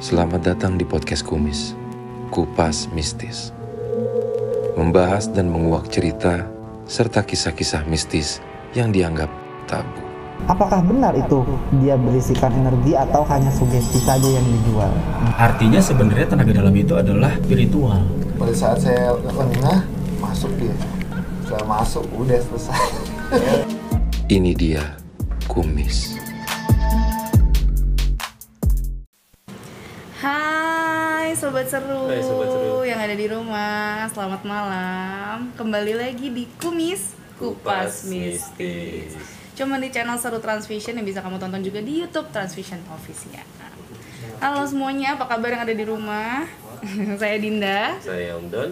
Selamat datang di podcast Kumis, Kupas Mistis. Membahas dan menguak cerita serta kisah-kisah mistis yang dianggap tabu. Apakah benar itu dia berisikan energi atau hanya sugesti saja yang dijual? Artinya sebenarnya tenaga dalam itu adalah spiritual. pada saat saya lengah masuk dia saya masuk udah selesai Ini dia Kumis. Sobat seru, Hai, Sobat Seru. yang ada di rumah, selamat malam. Kembali lagi di Kumis Kupas, Mistis. Cuma di channel Seru Transvision yang bisa kamu tonton juga di YouTube Transvision Official. Halo semuanya, apa kabar yang ada di rumah? Saya Dinda. Saya Om Don.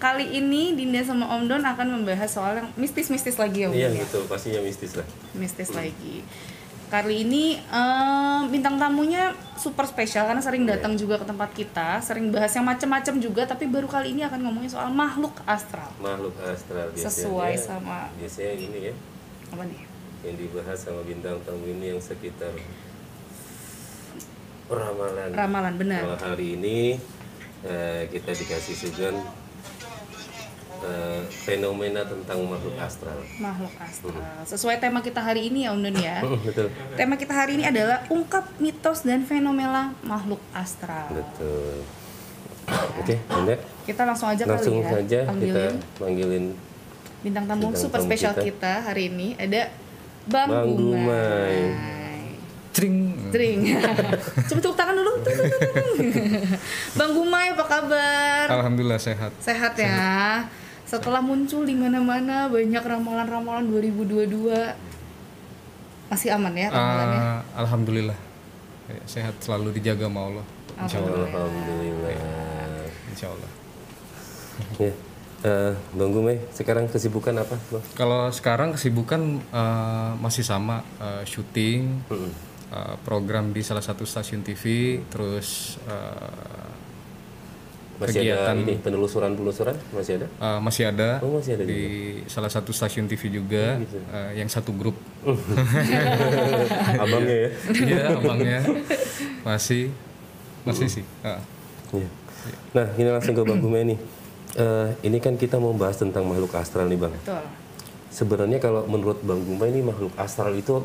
Kali ini Dinda sama Om Don akan membahas soal yang mistis-mistis lagi ya Om. Iya ya? gitu, pastinya mistis lah. mistis lagi. Kali ini em, bintang tamunya super spesial karena sering datang juga ke tempat kita, sering bahas yang macam-macam juga, tapi baru kali ini akan ngomongin soal makhluk astral. Makhluk astral biasanya. Sesuai sama- biasanya ini ya Apa nih? yang dibahas sama bintang tamu ini yang sekitar ramalan. Ramalan benar. Kalau hari ini eh, kita dikasih sugan eh, fenomena tentang makhluk astral. Makhluk astral. Sesuai tema kita hari ini ya Om Don ya. Betul. Tema kita hari ini adalah ungkap mitos dan fenomena makhluk astral. Betul. Oke, Anda Kita langsung aja langsung kali ya. saja kita panggilin manggilin bintang tamu bintang super spesial kita. kita. hari ini ada Bang, Bang Gumai. Tring. String. Coba tepuk tangan dulu. Bang Gumai apa kabar? Alhamdulillah sehat. Sehat ya. Setelah muncul di mana-mana banyak ramalan-ramalan 2022. Masih aman ya ramalannya? Ah, Alhamdulillah. Ya, Sehat selalu dijaga sama Allah. Insya Allah. Alhamdulillah. Insya Allah. Ya. Eh, Bang Gumai, sekarang kesibukan apa, Bang? Kalau sekarang kesibukan eh, masih sama eh, syuting eh, program di salah satu stasiun TV, terus Masih ada Kegiatan- ini penelusuran-penelusuran masih ada? eh, masih ada Oh, masih ada di salah satu stasiun TV juga, gitu. eh, yang satu grup. Abangnya ya. Iya, abangnya masih masih sih. Ah. Iya. Nah, ini langsung ke Bang Gumai nih. Eh, ini kan kita mau bahas tentang makhluk astral nih, Bang. Betul. Sebenarnya kalau menurut Bang Gumai ini makhluk astral itu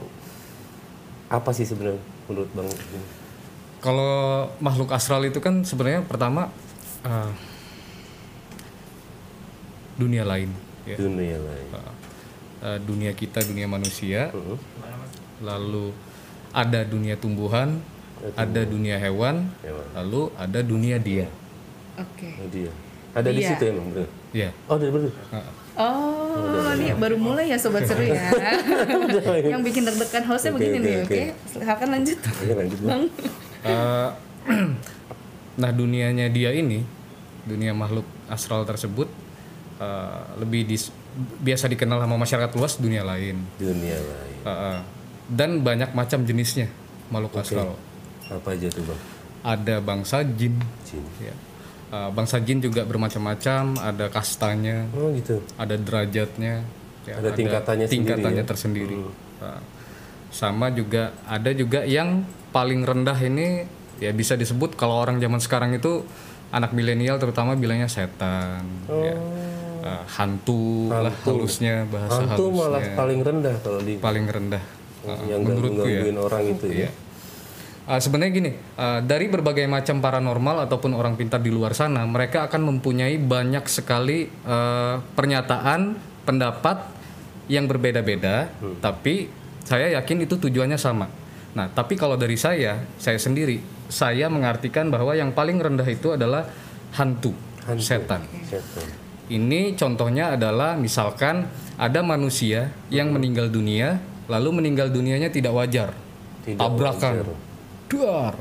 apa sih sebenarnya menurut Bang? Kalau makhluk astral itu kan sebenarnya pertama eh, dunia lain, ya. Dunia lain. Eh, dunia kita, dunia manusia, Heeh. lalu ada dunia tumbuhan, ada dunia hewan, Hewan. lalu ada dunia dia. Oke. Oh, dia. Ada di Iya. situ emang bener. Ya. Oh, ada bener. Oh, ini baru mulai ya sobat seru ya. Yang bikin deg-degan hostnya Oke, begini oke, nih, oke. oke? Silakan lanjut. Oke, lanjut, Bang. Bang. Nah dunianya dia ini, dunia makhluk astral tersebut eh, lebih dis- biasa dikenal sama masyarakat luas dunia lain. Dunia lain. Uh, uh. dan banyak macam jenisnya makhluk astral. Apa aja tuh, Bang? Ada bangsa jin, Jin. ya. Uh, bangsa jin juga bermacam-macam, ada kastanya, Oh, gitu. ada derajatnya, ya, Ada tingkatannya sendiri tingkatannya ya? tersendiri. Uh, sama juga ada juga yang paling rendah ini ya bisa disebut kalau orang zaman sekarang itu anak milenial terutama bilangnya setan, ya. Uh, hantu, lah halusnya bahasa Hantu malah halusnya paling rendah kalau di paling rendah. Uh, yang menurutku ya. orang itu ya. Uh, sebenarnya gini, uh, dari berbagai macam paranormal ataupun orang pintar di luar sana, mereka akan mempunyai banyak sekali uh, pernyataan, pendapat yang berbeda-beda, tapi saya yakin itu tujuannya sama. Nah, tapi kalau dari saya, saya sendiri, saya mengartikan bahwa yang paling rendah itu adalah hantu, setan. Setan. Ini contohnya adalah misalkan ada manusia yang meninggal dunia, lalu meninggal dunianya tidak wajar, Tidak tabrakan, wajar. duar,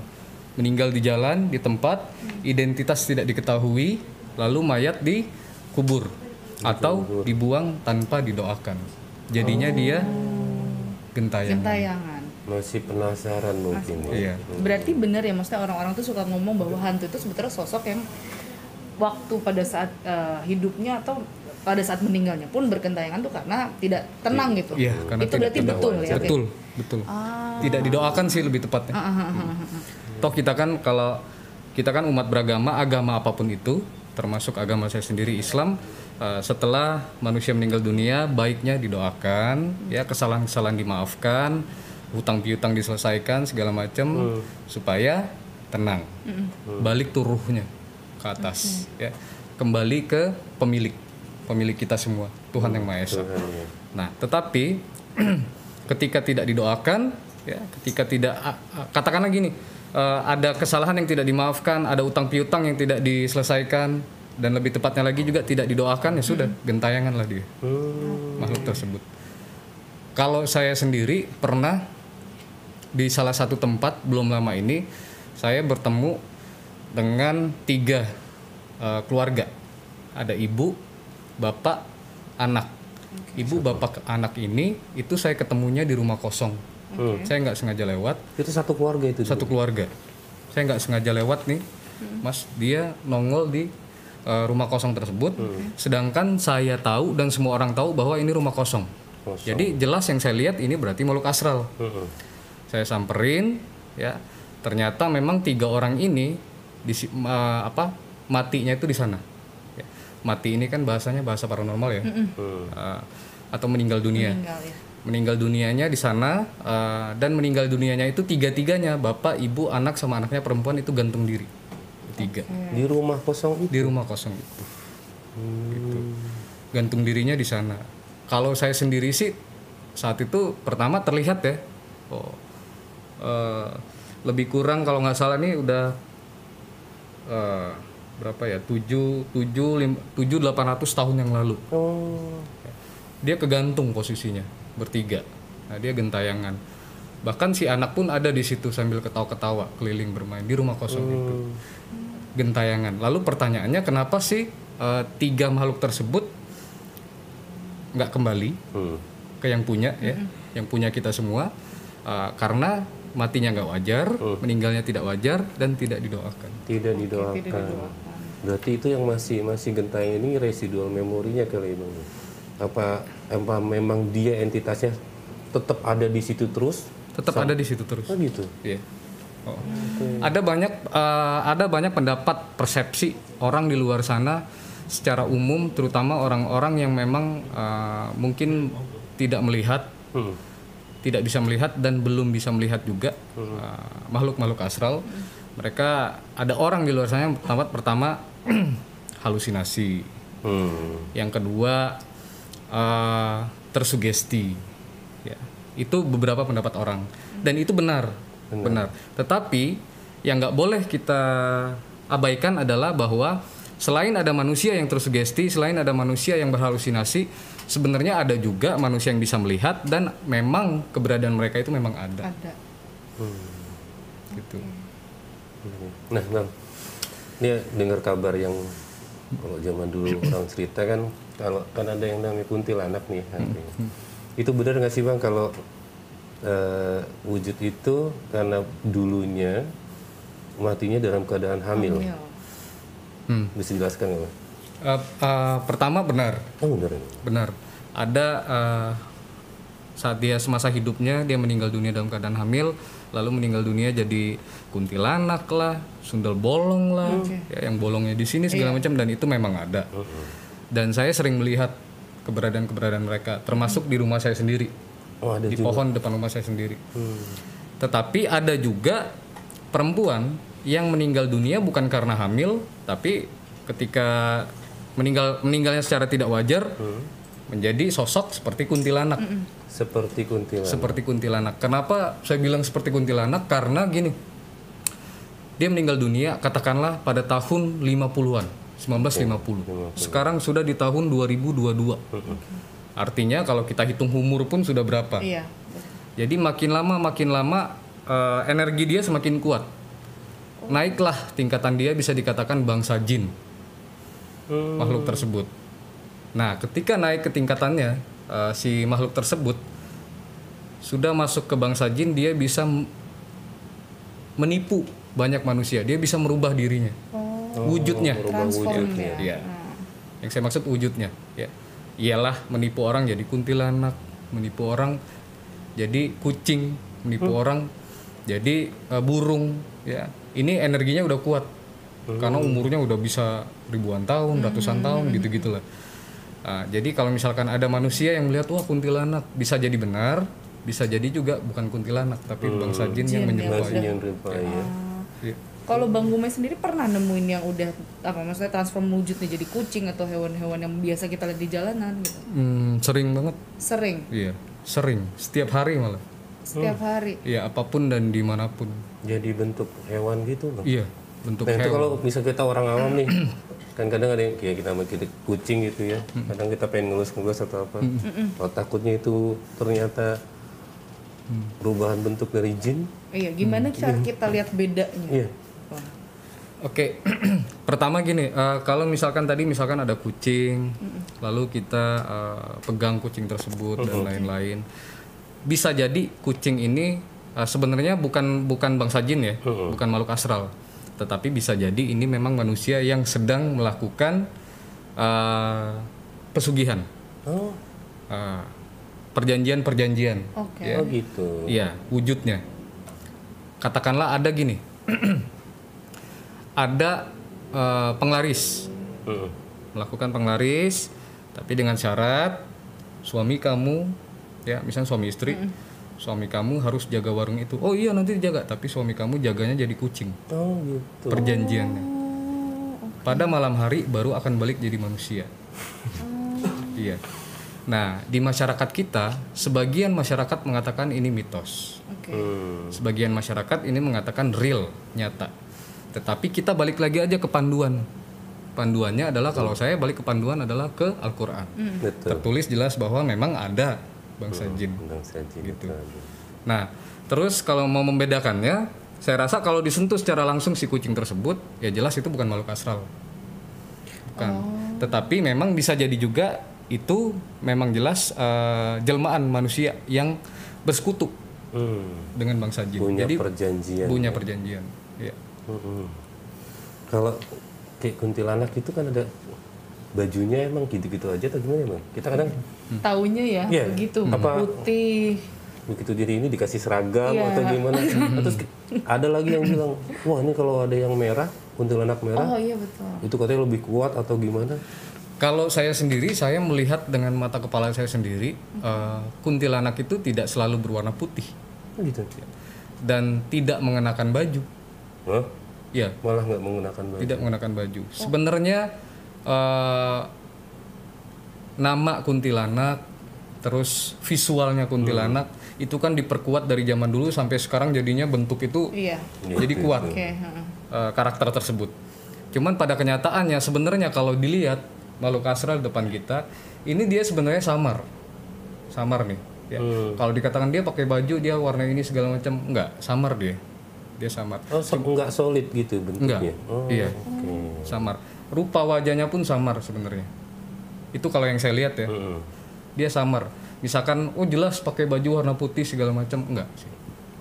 meninggal di jalan di tempat, identitas tidak diketahui, lalu mayat dikubur atau dibuang tanpa didoakan. Jadinya dia gentayangan. Gentayangan. Masih penasaran mungkin ya. Iya. Berarti benar ya maksudnya orang-orang tuh suka ngomong bahwa hantu itu sebetulnya sosok yang waktu pada saat eh, hidupnya atau pada saat meninggalnya pun berkentayangan tuh karena tidak tenang gitu. Iya, karena itu tidak berarti tenang. betul ya. Betul, betul. Ah. Tidak didoakan sih lebih tepatnya. Ah, ah, ah, ah, ah. Toh kita kan kalau kita kan umat beragama, agama apa pun itu, termasuk agama saya sendiri Islam, eh, setelah manusia meninggal dunia, baiknya didoakan, ya kesalahan-kesalahan dimaafkan, hutang piutang diselesaikan segala macam supaya tenang, balik tuh ruhnya ke atas, ya. Kembali ke pemilik, pemilik kita semua, Tuhan yang Maha Esa. Nah, tetapi ketika tidak didoakan, ya, ketika tidak katakanlah gini, eh, ada kesalahan yang tidak dimaafkan, ada utang piutang yang tidak diselesaikan, dan lebih tepatnya lagi juga tidak didoakan ya sudah gentayangan lah dia. Makhluk tersebut. Kalau saya sendiri pernah di salah satu tempat belum lama ini saya bertemu dengan tiga eh, keluarga, ada ibu, bapak, anak. Ibu, bapak, anak ini itu saya ketemunya di rumah kosong. Saya nggak sengaja lewat, Itu satu keluarga itu. satu keluarga. Saya nggak sengaja lewat nih, mas dia nongol di uh, rumah kosong tersebut. Sedangkan saya tahu dan semua orang tahu bahwa ini rumah kosong. Jadi jelas yang saya lihat ini berarti makhluk astral. Mm-mm. Saya samperin, ya. Ternyata memang tiga orang ini di uh, apa matinya itu di sana. Ya. Mati ini kan bahasanya bahasa paranormal ya, Uh, atau meninggal dunia. Meninggal ya. meninggal dunianya di sana uh, dan meninggal dunianya itu tiga tiganya bapak ibu anak sama anaknya perempuan itu gantung diri. Tiga. Di rumah kosong itu. di rumah kosong itu. Gitu. gantung dirinya di sana. Kalau saya sendiri sih saat itu pertama terlihat ya oh uh, lebih kurang kalau nggak salah nih udah uh, berapa ya? Tujuh tujuh tujuh delapan ratus tahun yang lalu. Oh. dia kegantung posisinya bertiga. Nah dia gentayangan. Bahkan si anak pun ada di situ sambil ketawa-ketawa keliling bermain di rumah kosong itu. Gentayangan. Lalu pertanyaannya kenapa sih eh, tiga makhluk tersebut nggak kembali Hmm. ke yang punya ya? Yang punya kita semua? Eh, karena matinya nggak wajar meninggalnya tidak wajar dan tidak didoakan Tidak didoakan. Berarti itu yang masih masih gentayang ini residual memorinya kali bang. Apa apa memang dia entitasnya tetap ada di situ terus? tetap ada di situ terus Oh gitu. Iya. Oh. Ada banyak eh, ada banyak pendapat persepsi orang di luar sana secara umum terutama orang-orang yang memang eh, mungkin tidak melihat Hmm. Tidak bisa melihat dan belum bisa melihat juga eh, makhluk-makhluk astral. Mereka ada orang di luar sana yang pertama pertama halusinasi. Hmm. Yang kedua eh, tersugesti. Ya, itu beberapa pendapat orang dan itu benar, benar. Tetapi yang nggak boleh kita abaikan adalah bahwa selain ada manusia yang tersugesti, selain ada manusia yang berhalusinasi, sebenarnya ada juga manusia yang bisa melihat dan memang keberadaan mereka itu memang ada. Ada. Gitu. Nah bang, dia dengar kabar yang kalau zaman dulu orang cerita kan kalau kan ada yang namanya kuntilanak nih. Itu benar nggak sih bang kalau eh, wujud itu karena dulunya matinya dalam keadaan hamil? Hamil. Hmm. Bisa dijelaskan nggak bang? Eh, eh, pertama benar. Oh benar ini. Benar. Ada eh, saat dia semasa hidupnya dia meninggal dunia dalam keadaan hamil, lalu meninggal dunia jadi kuntilanak lah, sundel bolong lah, ya, yang bolongnya di sini segala macam dan itu memang ada. Dan saya sering melihat keberadaan-keberadaan mereka, termasuk di rumah saya sendiri, Oh ada di juga. pohon depan rumah saya sendiri. Tetapi ada juga perempuan yang meninggal dunia bukan karena hamil, tapi ketika meninggal meninggalnya secara tidak wajar menjadi sosok seperti kuntilanak. Seperti kuntilanak. Seperti kuntilanak. Kenapa saya bilang seperti kuntilanak? Karena gini. Dia meninggal dunia katakanlah pada tahun 50-an, 1950. Sekarang sudah di tahun 2022. Artinya kalau kita hitung umur pun sudah berapa? Iya. Jadi makin lama makin lama eh, energi dia semakin kuat. Naiklah tingkatan dia bisa dikatakan bangsa jin. Makhluk tersebut. Nah, ketika naik ke tingkatannya eh, si makhluk tersebut sudah masuk ke bangsa jin, dia bisa menipu banyak manusia. Dia bisa merubah dirinya. Wujudnya. Transform ya. Iya. Yang saya maksud wujudnya, ya. Ialah menipu orang jadi kuntilanak, menipu orang jadi kucing, menipu orang jadi eh, burung, ya. ini energinya udah kuat karena umurnya udah bisa ribuan tahun, ratusan tahun gitu gitulah. Nah, jadi kalau misalkan ada manusia yang melihat wah kuntilanak bisa jadi benar, bisa jadi juga bukan kuntilanak tapi bangsa jin yang menyerupai. Masih yang rupa ya. Iya. Kalau Bang Gume sendiri pernah nemuin yang udah apa maksudnya transform wujudnya jadi kucing atau hewan-hewan yang biasa kita lihat di jalanan gitu? Hmm, sering banget, Sering, iya, sering, setiap hari malah. setiap hari. Iya, apa pun dan di mana pun. Jadi bentuk hewan gitu loh. Iya, bentuk Nah itu kalau bisa kita orang awam nih, kan kadang ada yang kayak kita kita kucing gitu ya, kadang kita pengen ngelus-ngelus atau apa, kalau takutnya itu ternyata perubahan bentuk dari jin, Iya, gimana cara kita lihat bedanya? iya. Oke, pertama gini, eh, kalau misalkan tadi misalkan ada kucing, lalu kita eh, pegang kucing tersebut dan lain-lain, bisa jadi kucing ini eh, sebenarnya bukan bukan bangsa jin ya, bukan makhluk astral, tetapi bisa jadi ini memang manusia yang sedang melakukan eh, pesugihan, oh, Eh, perjanjian-perjanjian. Oke. Ya. oh gitu, Iya, wujudnya. Katakanlah ada gini. ada eh, penglaris Mm-mm. melakukan penglaris tapi dengan syarat suami kamu ya misalnya suami istri suami kamu harus jaga warung itu. Oh iya nanti dijaga. Tapi suami kamu jaganya jadi kucing. Oh gitu, perjanjiannya. Pada malam hari baru akan balik jadi manusia. Iya. Nah di masyarakat kita sebagian masyarakat mengatakan ini mitos. Oke. Hmm. sebagian masyarakat ini mengatakan real nyata. Tetapi kita balik lagi aja ke panduan. Panduannya adalah kalau saya balik ke panduan adalah ke Al-Quran. Betul, tertulis jelas bahwa memang ada bangsa jin Undang saja Gitu. nah terus kalau mau membedakannya saya rasa kalau disentuh secara langsung si kucing tersebut ya jelas itu bukan makhluk astral bukan tetapi memang bisa jadi juga itu memang jelas eh, jelmaan manusia yang bersekutu Hmm. dengan bangsa jin punya jadi perjanjian, punya perjanjian ya. Mm-mm. Kalau kayak kuntilanak itu kan ada bajunya emang gitu-gitu aja atau gimana bang? Kita kadang Taunya ya Iya. begitu Apa- putih. begitu jadi ini dikasih seragam Iya. atau gimana? Terus ada lagi yang bilang, wah ini kalau ada yang merah, kuntilanak merah, Oh iya betul. itu katanya lebih kuat atau gimana? Kalau saya sendiri, saya melihat dengan mata kepala saya sendiri, eh, kuntilanak itu tidak selalu berwarna putih Oh, gitu. dan tidak mengenakan baju. Hah? Ya, Malah nggak menggunakan baju. tidak mengenakan baju. Sebenarnya eh, nama kuntilanak, terus visualnya kuntilanak itu kan diperkuat dari zaman dulu sampai sekarang jadinya bentuk itu Iya. jadi kuat. Oke. heeh. eh, karakter tersebut. Cuman pada kenyataannya sebenarnya kalau dilihat makhluk astral di depan kita, ini dia sebenarnya samar, samar nih. Ya. Kalau dikatakan dia pakai baju dia warna ini segala macam, enggak, samar dia, dia samar, Oh, so- nggak solid gitu bentuknya. enggak, Oh, iya, Oke. samar. Rupa wajahnya pun samar sebenarnya. Itu kalau yang saya lihat ya, Mm-mm. dia samar. Misalkan, oh jelas pakai baju warna putih segala macam, enggak sih,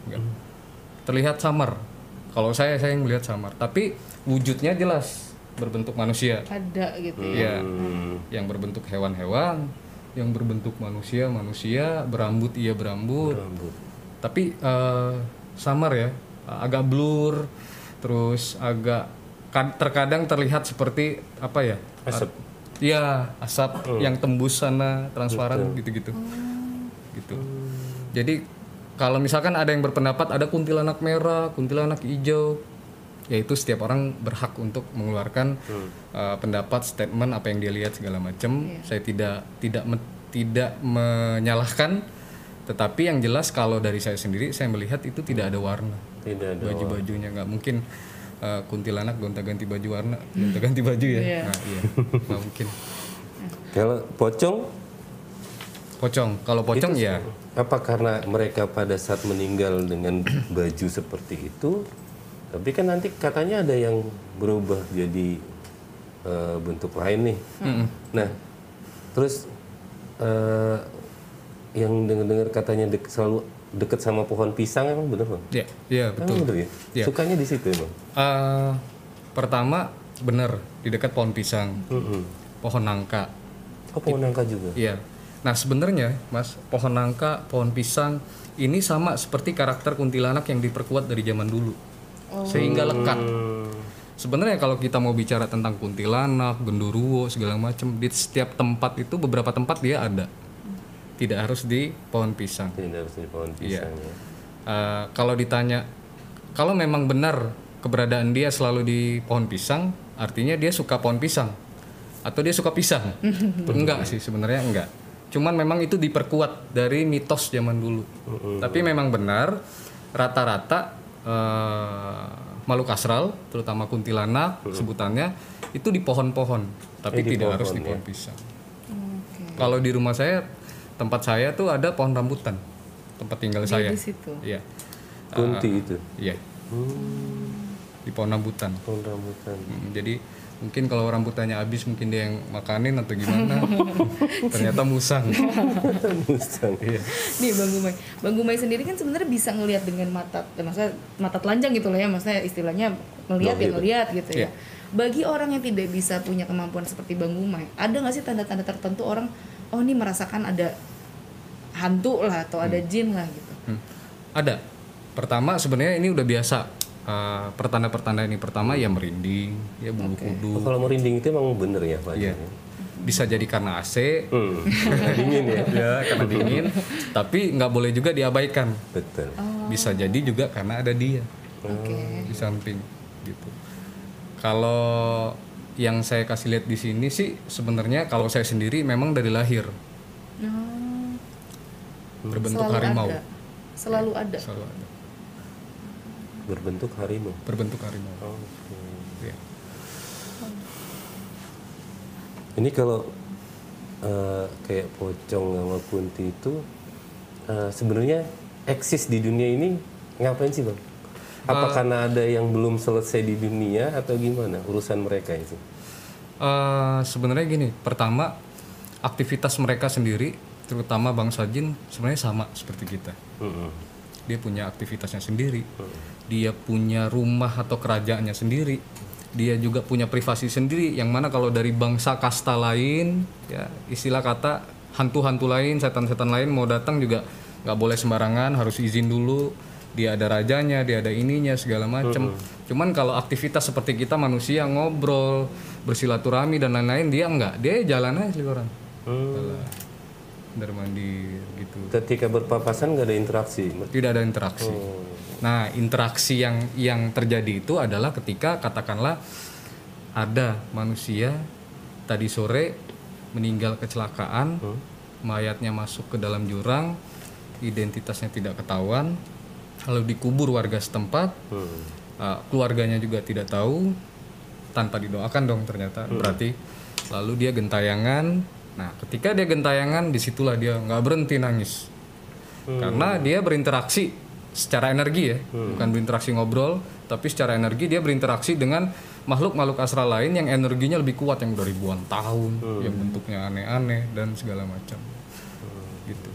enggak. Terlihat samar. Kalau saya saya yang melihat samar, tapi wujudnya jelas berbentuk manusia. Ada gitu. Iya, Hmm. yang berbentuk hewan-hewan, yang berbentuk manusia, manusia, berambut iya berambut. Rambut. Tapi eh, samar ya, agak blur, terus agak kad- terkadang terlihat seperti apa ya? Asap. Iya, asap yang tembus sana, transparan gitu-gitu. Gitu. Jadi kalau misalkan ada yang berpendapat ada kuntilanak merah, kuntilanak hijau, yaitu setiap orang berhak untuk mengeluarkan uh, pendapat, statement apa yang dia lihat segala macam. Saya tidak tidak me- tidak menyalahkan, tetapi yang jelas kalau dari saya sendiri saya melihat itu tidak ada warna Tidak ada. baju-bajunya nggak mungkin uh, kuntilanak gonta-ganti baju warna, gonta-ganti baju ya. Iya. Nah, iya, nggak mungkin. Kalau pocong, Pocong, kalau pocong itu ya apa karena mereka pada saat meninggal dengan baju seperti itu? Tapi kan nanti katanya ada yang berubah jadi eh, bentuk lain nih. Nah, terus eh, yang dengar-dengar katanya dek- selalu deket sama pohon pisang emang bener bang? ya, iya betul. Emang bener ya? Iya. Sukanya di situ emang. Eh, pertama benar di dekat pohon pisang, Mm-mm. pohon nangka. Oh pohon nangka juga. Iya. Nah sebenarnya mas pohon nangka, pohon pisang ini sama seperti karakter kuntilanak yang diperkuat dari zaman dulu. sehingga lekat. Hmm. Sebenarnya kalau kita mau bicara tentang kuntilanak, genderuwo segala macam di setiap tempat itu beberapa tempat dia ada. Tidak harus di pohon pisang. Jadi harus di pohon Iya. pisang ya. Eh, kalau ditanya kalau memang benar keberadaan dia selalu di pohon pisang, artinya dia suka pohon pisang atau dia suka pisang? enggak sih sebenarnya enggak. Cuman memang itu diperkuat dari mitos zaman dulu. Tapi memang benar rata-rata eh, makhluk astral, terutama kuntilanak sebutannya itu di pohon-pohon, tapi Eh, di tidak harus pohon, di ya. pohon pisang. Kalau di rumah saya tempat saya tuh ada pohon rambutan tempat tinggal saya. di situ. Iya. Kunti itu. Iya. Di pohon rambutan. Pohon rambutan. Hmm, jadi mungkin kalau rambutannya habis mungkin dia yang makanin atau gimana. Ternyata musang. Mustang. Iya. Nih Bang Gumai, Bang Gumai sendiri kan sebenarnya bisa ngelihat dengan mata, eh, maksudnya mata telanjang gitu lah ya, maksudnya istilahnya ngelihat ya ngelihat gitu ya. Iya. Bagi orang yang tidak bisa punya kemampuan seperti Bang Gumai, ada nggak sih tanda-tanda tertentu orang, oh ini merasakan ada hantu lah atau ada jin lah gitu. Hmm. Ada. Pertama sebenarnya ini udah biasa. Uh, pertanda-pertanda ini pertama ya merinding, ya bulu kudu. Oh, kalau merinding itu emang bener ya Pak? Iya. Bisa jadi karena AC, Hmm. dingin ya. ya karena dingin. tapi nggak boleh juga diabaikan. Betul. Bisa jadi juga karena ada dia. Oke. di samping gitu. Kalau yang saya kasih lihat di sini sih sebenarnya kalau saya sendiri memang dari lahir Oh, berbentuk selalu harimau. ada. Selalu ada. Selalu ada. Berbentuk harimau. Berbentuk harimau. Oke. Iya. Ini kalau eh, kayak pocong sama kunti itu eh, sebenarnya eksis di dunia ini ngapain sih bang? Apa karena ada yang belum selesai di dunia atau gimana urusan mereka itu? Eh, sebenarnya gini, pertama aktivitas mereka sendiri, terutama bangsa jin sebenarnya sama seperti kita. Dia punya aktivitasnya sendiri, dia punya rumah atau kerajaannya sendiri, dia juga punya privasi sendiri. Yang mana kalau dari bangsa kasta lain, ya istilah kata hantu-hantu lain, setan-setan lain mau datang juga nggak boleh sembarangan, harus izin dulu. Dia ada rajanya, dia ada ininya segala macam. Cuman kalau aktivitas seperti kita manusia ngobrol, bersilaturahmi dan lain-lain, dia enggak. Dia jalan aja sih orang. Hmm. Dari mandi gitu. Ketika berpapasan nggak ada interaksi. Tidak ada interaksi. Oh. Nah, interaksi yang yang terjadi itu adalah ketika katakanlah ada manusia tadi sore meninggal kecelakaan, mayatnya masuk ke dalam jurang, identitasnya tidak ketahuan, lalu dikubur warga setempat, Hmm. uh, keluarganya juga tidak tahu, tanpa didoakan dong ternyata, berarti lalu dia gentayangan. Nah, ketika dia gentayangan, di situlah dia nggak berhenti nangis. Karena dia berinteraksi secara energi ya. Bukan berinteraksi ngobrol tapi secara energi dia berinteraksi dengan makhluk-makhluk astral lain yang energinya lebih kuat yang udah ribuan tahun yang bentuknya aneh-aneh dan segala macam. Gitu.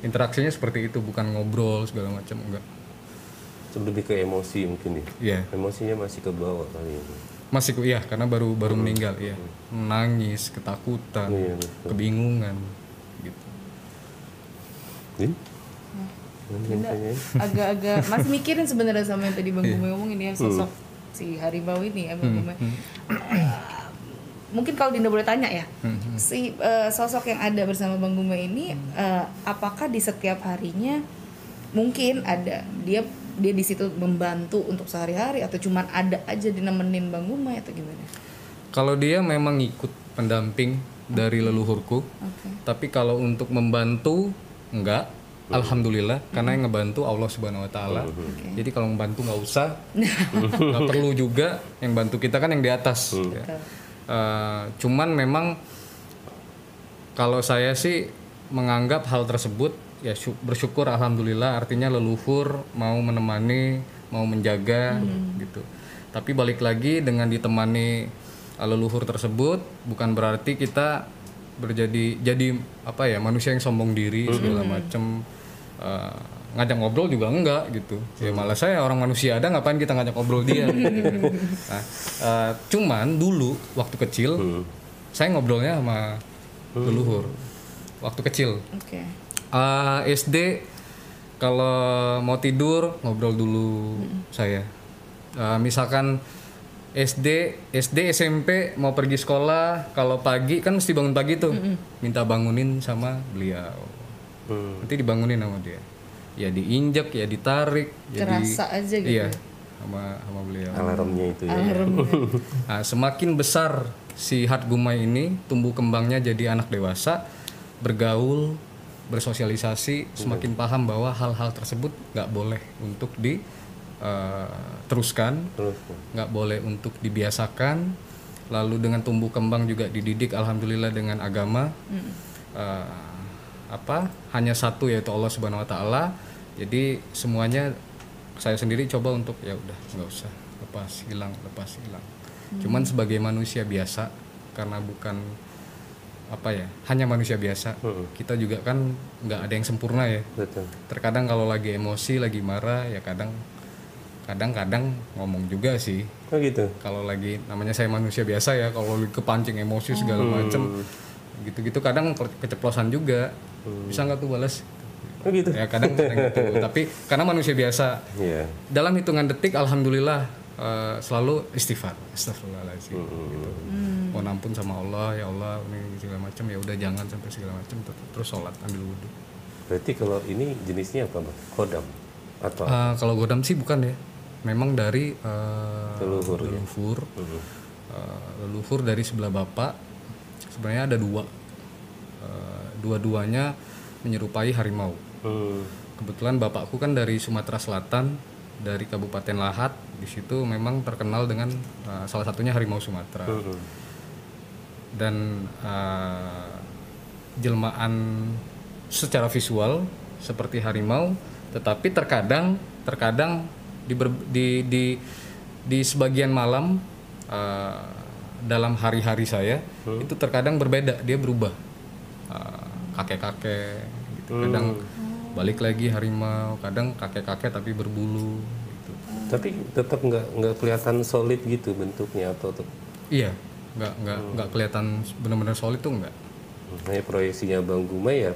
Interaksinya seperti itu bukan ngobrol segala macam enggak. Itu lebih ke emosi mungkin ya. Iya. Emosinya masih ke bawah kali ini. Masih ku- iya karena baru baru meninggal iya. Menangis ketakutan Iya, betul. kebingungan gitu. Tanyain? agak-agak masih mikirin sebenarnya sama yang tadi Bang Iya. Gumai ngomongin ya sosok si harimau ini ya Hmm, Bang Gumai. Eh, mungkin kalau Dinda boleh tanya ya, Hmm, si eh, sosok yang ada bersama Bang Gumai ini eh, apakah di setiap harinya mungkin ada dia dia di situ membantu untuk sehari-hari atau cuman ada aja dinemenin Bang Gumai atau gimana? kalau dia memang ikut pendamping dari leluhurku Oke. Tapi kalau untuk membantu enggak, alhamdulillah karena yang ngebantu Allah Subhanahu wa taala. Jadi kalau membantu nggak usah. nggak perlu juga yang bantu kita kan yang di atas ya. Eh, cuman memang kalau saya sih menganggap hal tersebut ya sy- bersyukur alhamdulillah. Artinya leluhur mau menemani, mau menjaga gitu. Tapi balik lagi dengan ditemani uh, leluhur tersebut bukan berarti kita berjadi jadi apa ya manusia yang sombong diri segala macam uh, ngajak ngobrol juga enggak gitu. Ya malah saya orang manusia ada ngapain kita ngajak ngobrol dia nah, uh, cuman dulu waktu kecil saya ngobrolnya sama leluhur. Waktu kecil. Oke. Uh, SD kalau mau tidur ngobrol dulu saya. Eh, misalkan SD, SD, SMP mau pergi sekolah, kalau pagi kan mesti bangun pagi tuh, minta bangunin sama beliau. Hmm. Nanti dibangunin sama dia. Ya diinjek, ya ditarik, ya di- Kerasa aja gitu Iya, sama sama beliau. Alarmnya itu ya. Alarm. Nah, semakin besar si hat gumai ini tumbuh kembangnya jadi anak dewasa, bergaul, bersosialisasi, semakin paham bahwa hal-hal tersebut nggak boleh untuk di eh, teruskan, Terus. nggak boleh untuk dibiasakan. Lalu dengan tumbuh kembang juga dididik, alhamdulillah dengan agama. Eh, apa? Hanya satu yaitu Allah Subhanahu Wa Taala. Jadi semuanya saya sendiri coba untuk ya udah nggak usah lepas hilang lepas hilang. Cuman sebagai manusia biasa karena bukan apa ya hanya manusia biasa. Kita juga kan nggak ada yang sempurna ya. Betul. terkadang kalau lagi emosi lagi marah ya kadang kadang-kadang ngomong juga sih. Oh gitu. kalau lagi namanya saya manusia biasa ya kalau lagi kepancing emosi segala macem gitu-gitu kadang ke- keceplosan juga. Bisa nggak tuh balas Oh gitu. ya kadang kadang gitu. Tapi karena manusia biasa Iya. dalam hitungan detik alhamdulillah eh, selalu istighfar. Astagfirullahaladzim gitu mau ampun sama Allah ya Allah ini segala macam ya udah jangan sampai segala macam ter- terus sholat ambil wudhu Berarti kalau ini jenisnya apa, Bang? Kodam atau Eh, kalau godam sih bukan ya memang dari eh, Leluhur, ya? leluhur Eh, leluhur dari sebelah bapak sebenarnya ada dua Eh, dua-duanya menyerupai harimau Hmm. kebetulan bapakku kan dari Sumatera Selatan dari Kabupaten Lahat di situ memang terkenal dengan eh, salah satunya harimau Sumatera Hmm. Dan eh, jelmaan secara visual seperti harimau tetapi terkadang terkadang di ber- di di, di sebagian malam eh, dalam hari-hari saya itu terkadang berbeda dia berubah. Eh, kakek-kakek gitu. Kadang balik lagi harimau kadang kakek-kakek tapi berbulu gitu. Tapi tetap nggak nggak kelihatan solid gitu bentuknya atau iya nggak nggak nggak kelihatan benar-benar solid tuh nggak Nah, proyeksinya Bang Gumai ya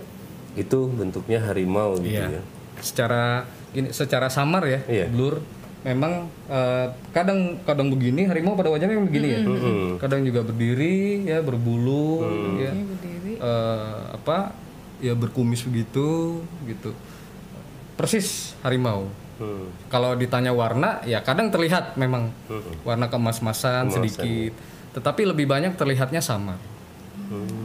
itu bentuknya harimau gitu Iya. ya. Secara ini secara samar ya, Iya. blur. Memang eh, kadang kadang begini harimau pada wajahnya memang begini ya. Kadang juga berdiri ya berbulu ya. Ini berdiri. Eh, apa ya berkumis begitu gitu. Persis harimau. Hmm. Kalau ditanya warna ya kadang terlihat memang warna kemas-masan sedikit. Tetapi lebih banyak terlihatnya samar. Oke.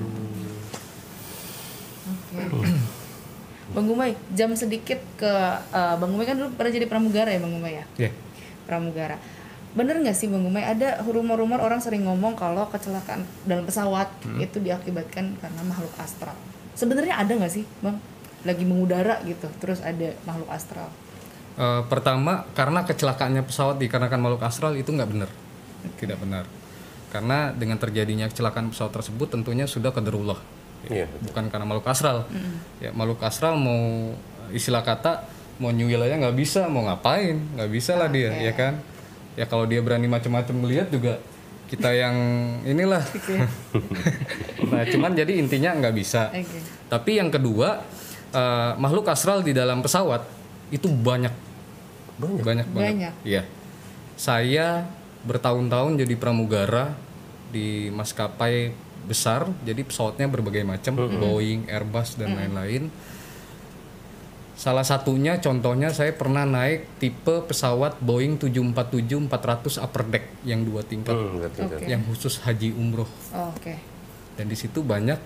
Bang Gumai, jam sedikit ke eh, Bang Gumai kan dulu pernah jadi pramugara ya Bang Gumai ya? Ya. Pramugara. Bener nggak sih Bang Gumai ada rumor-rumor orang sering ngomong kalau kecelakaan dalam pesawat itu diakibatkan karena makhluk astral. Sebenarnya ada nggak sih Bang? Lagi mengudara gitu, terus ada makhluk astral. Eh, pertama karena kecelakaannya pesawat dikarenakan makhluk astral itu nggak benar tidak benar karena dengan terjadinya kecelakaan pesawat tersebut tentunya sudah kaderullah Iya. bukan karena makhluk astral ya makhluk astral mau istilah kata mau nyuil aja nggak bisa mau ngapain nggak bisa lah dia ya kan ya kalau dia berani macam-macam melihat juga kita yang inilah nah cuman jadi intinya nggak bisa Oke. tapi yang kedua eh, makhluk astral di dalam pesawat itu banyak Banyak. banyak banget. Banyak. Iya. Saya bertahun-tahun jadi pramugara di maskapai besar, jadi pesawatnya berbagai macam, Boeing, Airbus dan lain-lain. Salah satunya contohnya saya pernah naik tipe pesawat Boeing 747-400 upper deck yang dua tingkat, Hmm, ngerti. Oke. yang khusus haji umroh. Oh, Oke. Dan di situ banyak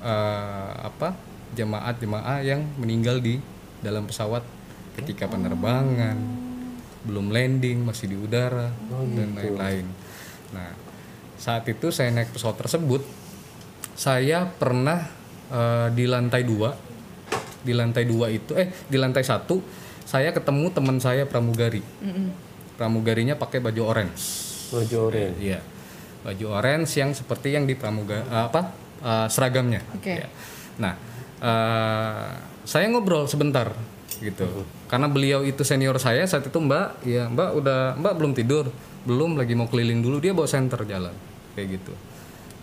eh, apa jemaat-jemaah yang meninggal di dalam pesawat ketika penerbangan, belum landing masih di udara dan lain-lain. Nah, saat itu saya naik pesawat tersebut, saya pernah eh, di lantai dua, di lantai dua itu, eh di lantai satu, saya ketemu teman saya pramugari. Pramugarinya pakai baju orange. Baju oranye. Iya. Baju orange yang seperti yang di pramuga eh, apa eh, seragamnya. Oke. Iya. Nah, eh, saya ngobrol sebentar gitu. Karena beliau itu senior saya saat itu Mbak, ya Mbak udah Mbak belum tidur, belum lagi mau keliling dulu dia bawa senter jalan kayak gitu.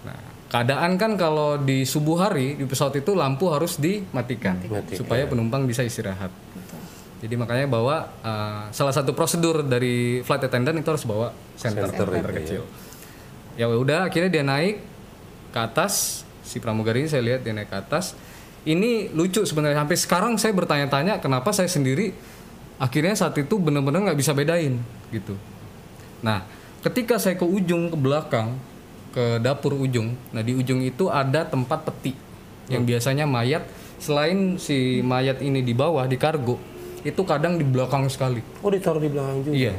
Nah, keadaan kan kalau di subuh hari di pesawat itu lampu harus dimatikan Matikan. supaya penumpang bisa istirahat. Jadi makanya bawa uh, salah satu prosedur dari flight attendant itu harus bawa center, Center center itu, kecil. Ya udah akhirnya dia naik ke atas si pramugari ini saya lihat dia naik ke atas. Ini lucu sebenarnya sampai sekarang saya bertanya-tanya kenapa saya sendiri akhirnya saat itu benar-benar nggak bisa bedain gitu. Nah, ketika saya ke ujung ke belakang ke dapur ujung, nah di ujung itu ada tempat peti yang biasanya mayat selain si mayat ini di bawah di kargo itu kadang di belakang sekali. Oh ditaruh di belakang juga. Iya.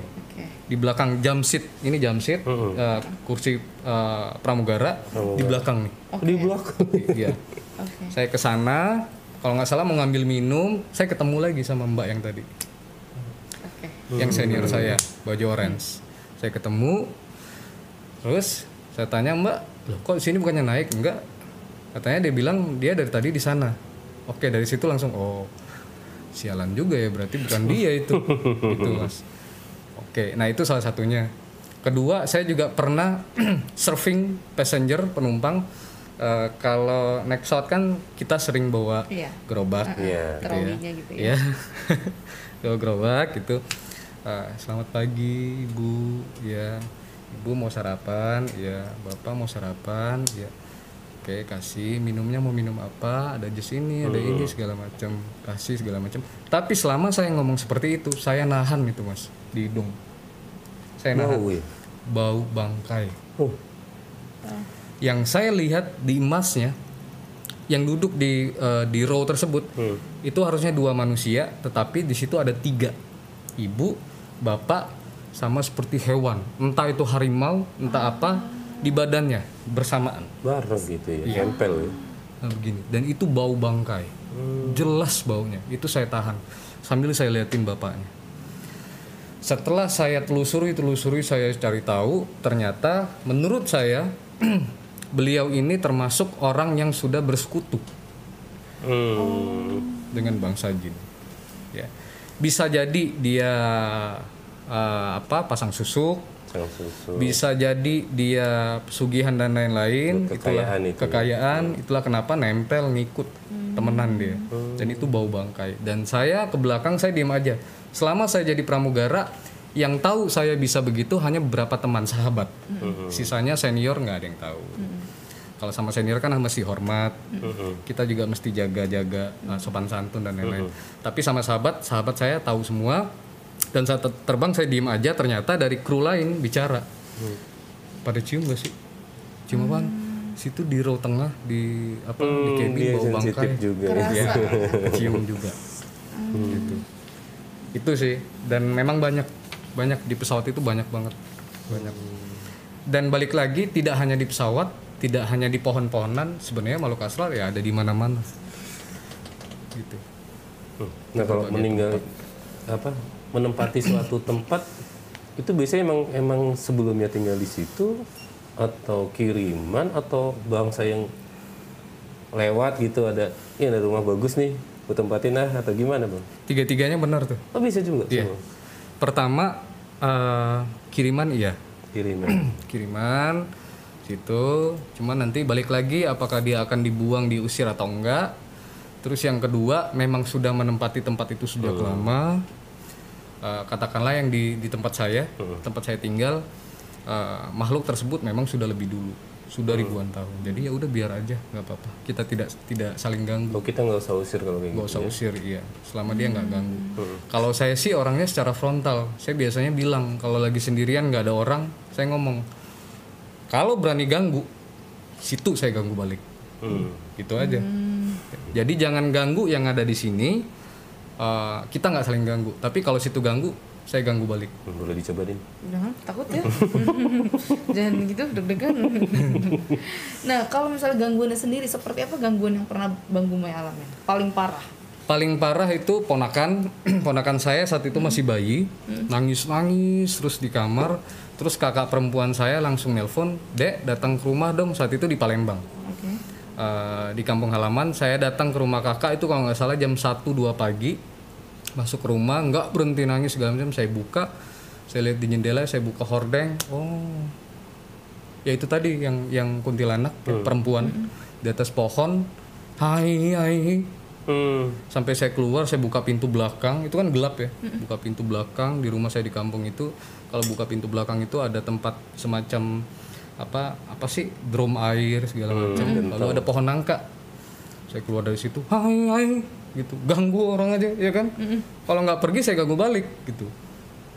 Di belakang jam seat, ini jam seat, eh, kursi eh, pramugara di belakang nih. Di belakang. Iya. Oke. Saya ke sana, kalau nggak salah mau ngambil minum, saya ketemu lagi sama Mbak yang tadi, Oke. yang senior saya, baju orange. Saya ketemu, terus saya tanya Mbak, loh kok sini bukannya naik? Enggak. Katanya dia bilang dia dari tadi di sana. Oke dari situ langsung oh sialan juga ya berarti bukan dia itu, gitu mas. Oke, nah itu salah satunya. Kedua, saya juga pernah surfing passenger penumpang. Eh, kalau naik pesawat kan kita sering bawa Iya. gerobak, Iya. Terawihnya gitu ya. ya, bawa gerobak gitu. Eh, selamat pagi, ibu. Ya, ibu mau sarapan. Ya, bapak mau sarapan. Ya, oke kasih minumnya mau minum apa? Ada jus ini, ada ini segala macam. Kasih segala macam. Tapi selama saya ngomong seperti itu, saya nahan itu mas di hidung. Saya nahan Bau ya? bau bangkai. Oh. Yang saya lihat di emasnya, yang duduk di eh, di row tersebut, itu harusnya dua manusia, tetapi di situ ada tiga, ibu, bapak, sama seperti hewan, entah itu harimau, entah apa, di badannya bersamaan. Bareng gitu ya. Iya. Nempel ya. Nah, begini, dan itu bau bangkai, jelas baunya. Itu saya tahan sambil saya liatin bapaknya. Setelah saya telusuri, telusuri, saya cari tahu, ternyata menurut saya beliau ini termasuk orang yang sudah bersekutu Hmm. dengan bangsa jin. Ya, bisa jadi dia eh, apa pasang susuk, Susu. bisa jadi dia pesugihan dan lain-lain Kekayaan itulah itu. kekayaan itulah kenapa nempel ngikut temenan dia. Dan itu bau bangkai. Dan saya ke belakang saya diem aja. Selama saya jadi pramugara yang tahu saya bisa begitu hanya beberapa teman sahabat. Sisanya senior nggak ada yang tahu. Kalau sama senior kan mesti hormat. Kita juga mesti jaga-jaga uh, sopan santun dan lain-lain. Tapi sama sahabat sahabat saya tahu semua dan saat ter- terbang saya diem aja ternyata dari kru lain bicara. Pada cium gak sih? Cium apaan situ di row tengah di apa di Hmm, cabin dia bau bangkai. juga. ya cium juga. Gitu. Itu sih. Dan memang banyak banyak di pesawat itu banyak banget. Banyak. Dan balik lagi tidak hanya di pesawat tidak hanya di pohon-pohonan sebenarnya makhluk astral ya ada di mana-mana. Gitu. Hmm. Nah kalau meninggal apa menempati suatu tempat itu biasanya emang emang sebelumnya tinggal di situ atau kiriman atau bangsa yang lewat gitu ada ini ada rumah bagus nih gue tempatin ah atau gimana bang? tiga-tiganya benar tuh Oh bisa juga Iya. semua? pertama eh, kiriman iya kiriman. kiriman situ cuman nanti balik lagi apakah dia akan dibuang diusir atau enggak terus yang kedua memang sudah menempati tempat itu sejak lama Eh, katakanlah yang di di tempat saya tempat saya tinggal eh, makhluk tersebut memang sudah lebih dulu sudah ribuan tahun. Jadi ya udah biar aja nggak apa-apa. Kita tidak tidak saling ganggu. Oh kita nggak usah usir kalau kayak nggak gitu. usah usir iya. Selama dia nggak ganggu. Kalau saya sih orangnya secara frontal. Saya biasanya bilang kalau lagi sendirian nggak ada orang saya ngomong kalau berani ganggu situ saya ganggu balik. Hmm. gitu aja. Jadi jangan ganggu yang ada di sini Eh, kita nggak saling ganggu tapi kalau situ ganggu saya ganggu balik Hmm, Boleh dicoba deh. Jangan takut ya. Jangan gitu deg-degan. nah, kalau misalnya gangguannya sendiri seperti apa gangguan yang pernah Bang Bumay alami? Paling parah. paling parah itu ponakan ponakan saya saat itu masih bayi nangis nangis terus di kamar terus kakak perempuan saya langsung nelpon dek datang ke rumah dong saat itu di Palembang Oke. Eh, di kampung halaman saya datang ke rumah kakak itu kalau nggak salah jam 1-2 pagi. Masuk ke rumah nggak berhenti nangis segala macam. Saya buka saya lihat di jendela saya buka hordeng. Oh. Ya itu tadi yang yang kuntilanak perempuan. Di atas pohon. Hai hai. Hmm. sampai saya keluar saya buka pintu belakang. Itu kan gelap ya? Buka pintu belakang di rumah saya di kampung itu. Kalau buka pintu belakang itu ada tempat semacam apa apa sih drum air segala macam. lalu ada pohon nangka. Saya keluar dari situ hai hai gitu. Ganggu orang aja ya kan? Kalau nggak pergi saya ganggu balik gitu.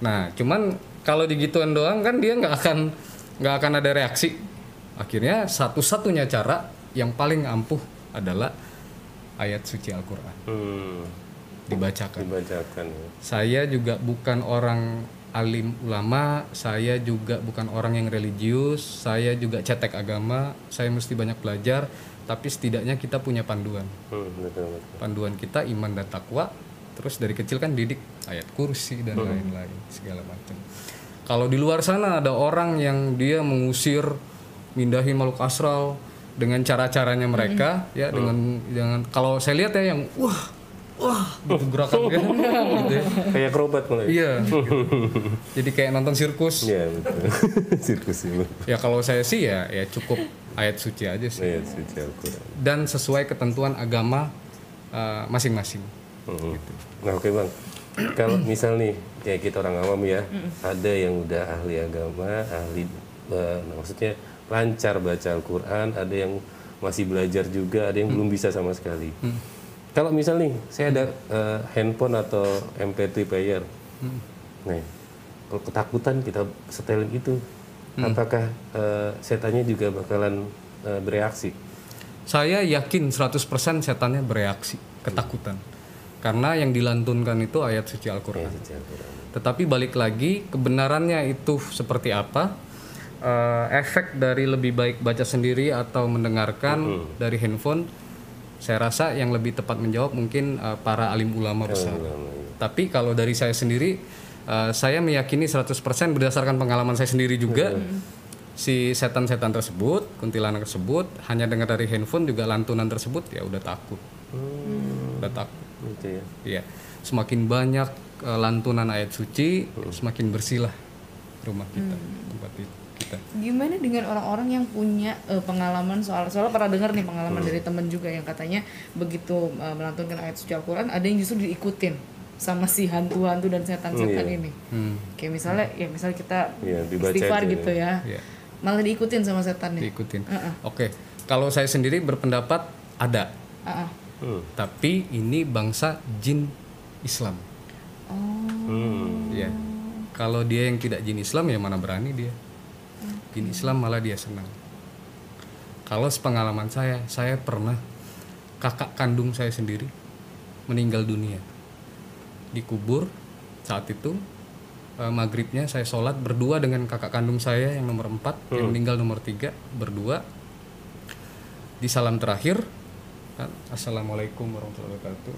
Nah cuman kalau digituan doang kan dia nggak akan nggak akan ada reaksi. Akhirnya satu-satunya cara yang paling ampuh adalah ayat suci Al-Quran. Hmm. dibacakan. Dibacakan. ya. saya juga bukan orang alim ulama, saya juga bukan orang yang religius, saya juga cetek agama, saya mesti banyak belajar, tapi setidaknya kita punya panduan. Hmm, betul, betul. Panduan kita iman dan takwa, terus dari kecil kan didik ayat kursi dan lain-lain segala macam. Kalau di luar sana ada orang yang dia mengusir, mindahin makhluk astral dengan cara-caranya mereka, ya dengan dengan kalau saya lihat ya yang wah wah gitu gerakannya gitu ya. Kayak akrobat mulai. Iya. Jadi kayak nonton sirkus. Iya betul. Sirkus ini. Ya kalau saya sih ya ya cukup ayat suci aja sih. Ayat suci Al-Quran. Dan sesuai ketentuan agama uh, masing-masing. Hmm. Nah oke bang, kalau misal nih kayak kita orang awam ya, ada yang udah ahli agama, ahli, eh, maksudnya lancar baca Al-Quran, ada yang masih belajar juga, ada yang belum bisa sama sekali. Kalau misal nih, saya ada eh, handphone atau MP3 player, nih, kalau ketakutan kita setelin itu, apakah eh, setannya juga bakalan eh, bereaksi? Saya yakin 100% setannya bereaksi ketakutan. Karena yang dilantunkan itu ayat suci Al-Qur'an. Suci Al-Quran. Tetapi balik lagi kebenarannya itu seperti apa? Eh, efek dari lebih baik baca sendiri atau mendengarkan dari handphone, saya rasa yang lebih tepat menjawab mungkin eh, para alim ulama besar. Tapi kalau dari saya sendiri, eh, saya meyakini 100% berdasarkan pengalaman saya sendiri juga. Si setan-setan tersebut, kuntilanak tersebut, hanya dengar dari handphone juga lantunan tersebut ya udah takut, udah takut. Gitu ya. Iya, semakin banyak eh, lantunan ayat suci, semakin bersihlah rumah kita, tempat i- kita. Gimana dengan orang-orang yang punya eh, pengalaman soal soalnya pernah dengar nih pengalaman dari temen juga yang katanya begitu eh, melantunkan ayat suci Al-Qur'an ada yang justru diikutin sama si hantu-hantu dan setan-setan ini. Hmm, Kayak misalnya ya misalnya kita Iya, dibaca istighfar aja gitu ya. Iya. Malah diikutin sama setannya. diikutin. Heeh. Oke, kalau saya sendiri berpendapat ada, Heeh. Hmm. tapi ini bangsa jin Islam. Hmm. Ya, kalau dia yang tidak jin Islam ya mana berani dia. Jin Islam malah dia senang. Kalau sepengalaman saya, saya pernah kakak kandung saya sendiri meninggal dunia. Dikubur saat itu eh, maghribnya saya sholat berdua dengan kakak kandung saya yang nomor 4 yang meninggal nomor 3 berdua. Di salam terakhir kan, assalamualaikum warahmatullahi wabarakatuh.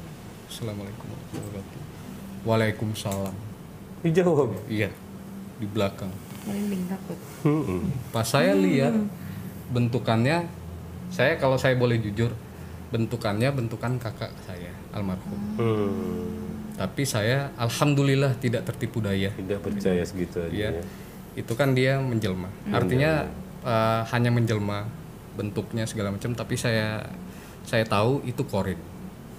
Assalamualaikum warahmatullahi wabarakatuh. Waalaikumsalam. Dijawab. iya di belakang Merinding takut. Hmm. pas saya lihat bentukannya saya kalau saya boleh jujur bentukannya bentukan kakak saya almarhum Hmm. tapi saya alhamdulillah tidak tertipu daya Tidak percaya segitu aja. ya ya. itu kan dia menjelma artinya eh, hanya menjelma bentuknya segala macam tapi saya saya tahu itu korin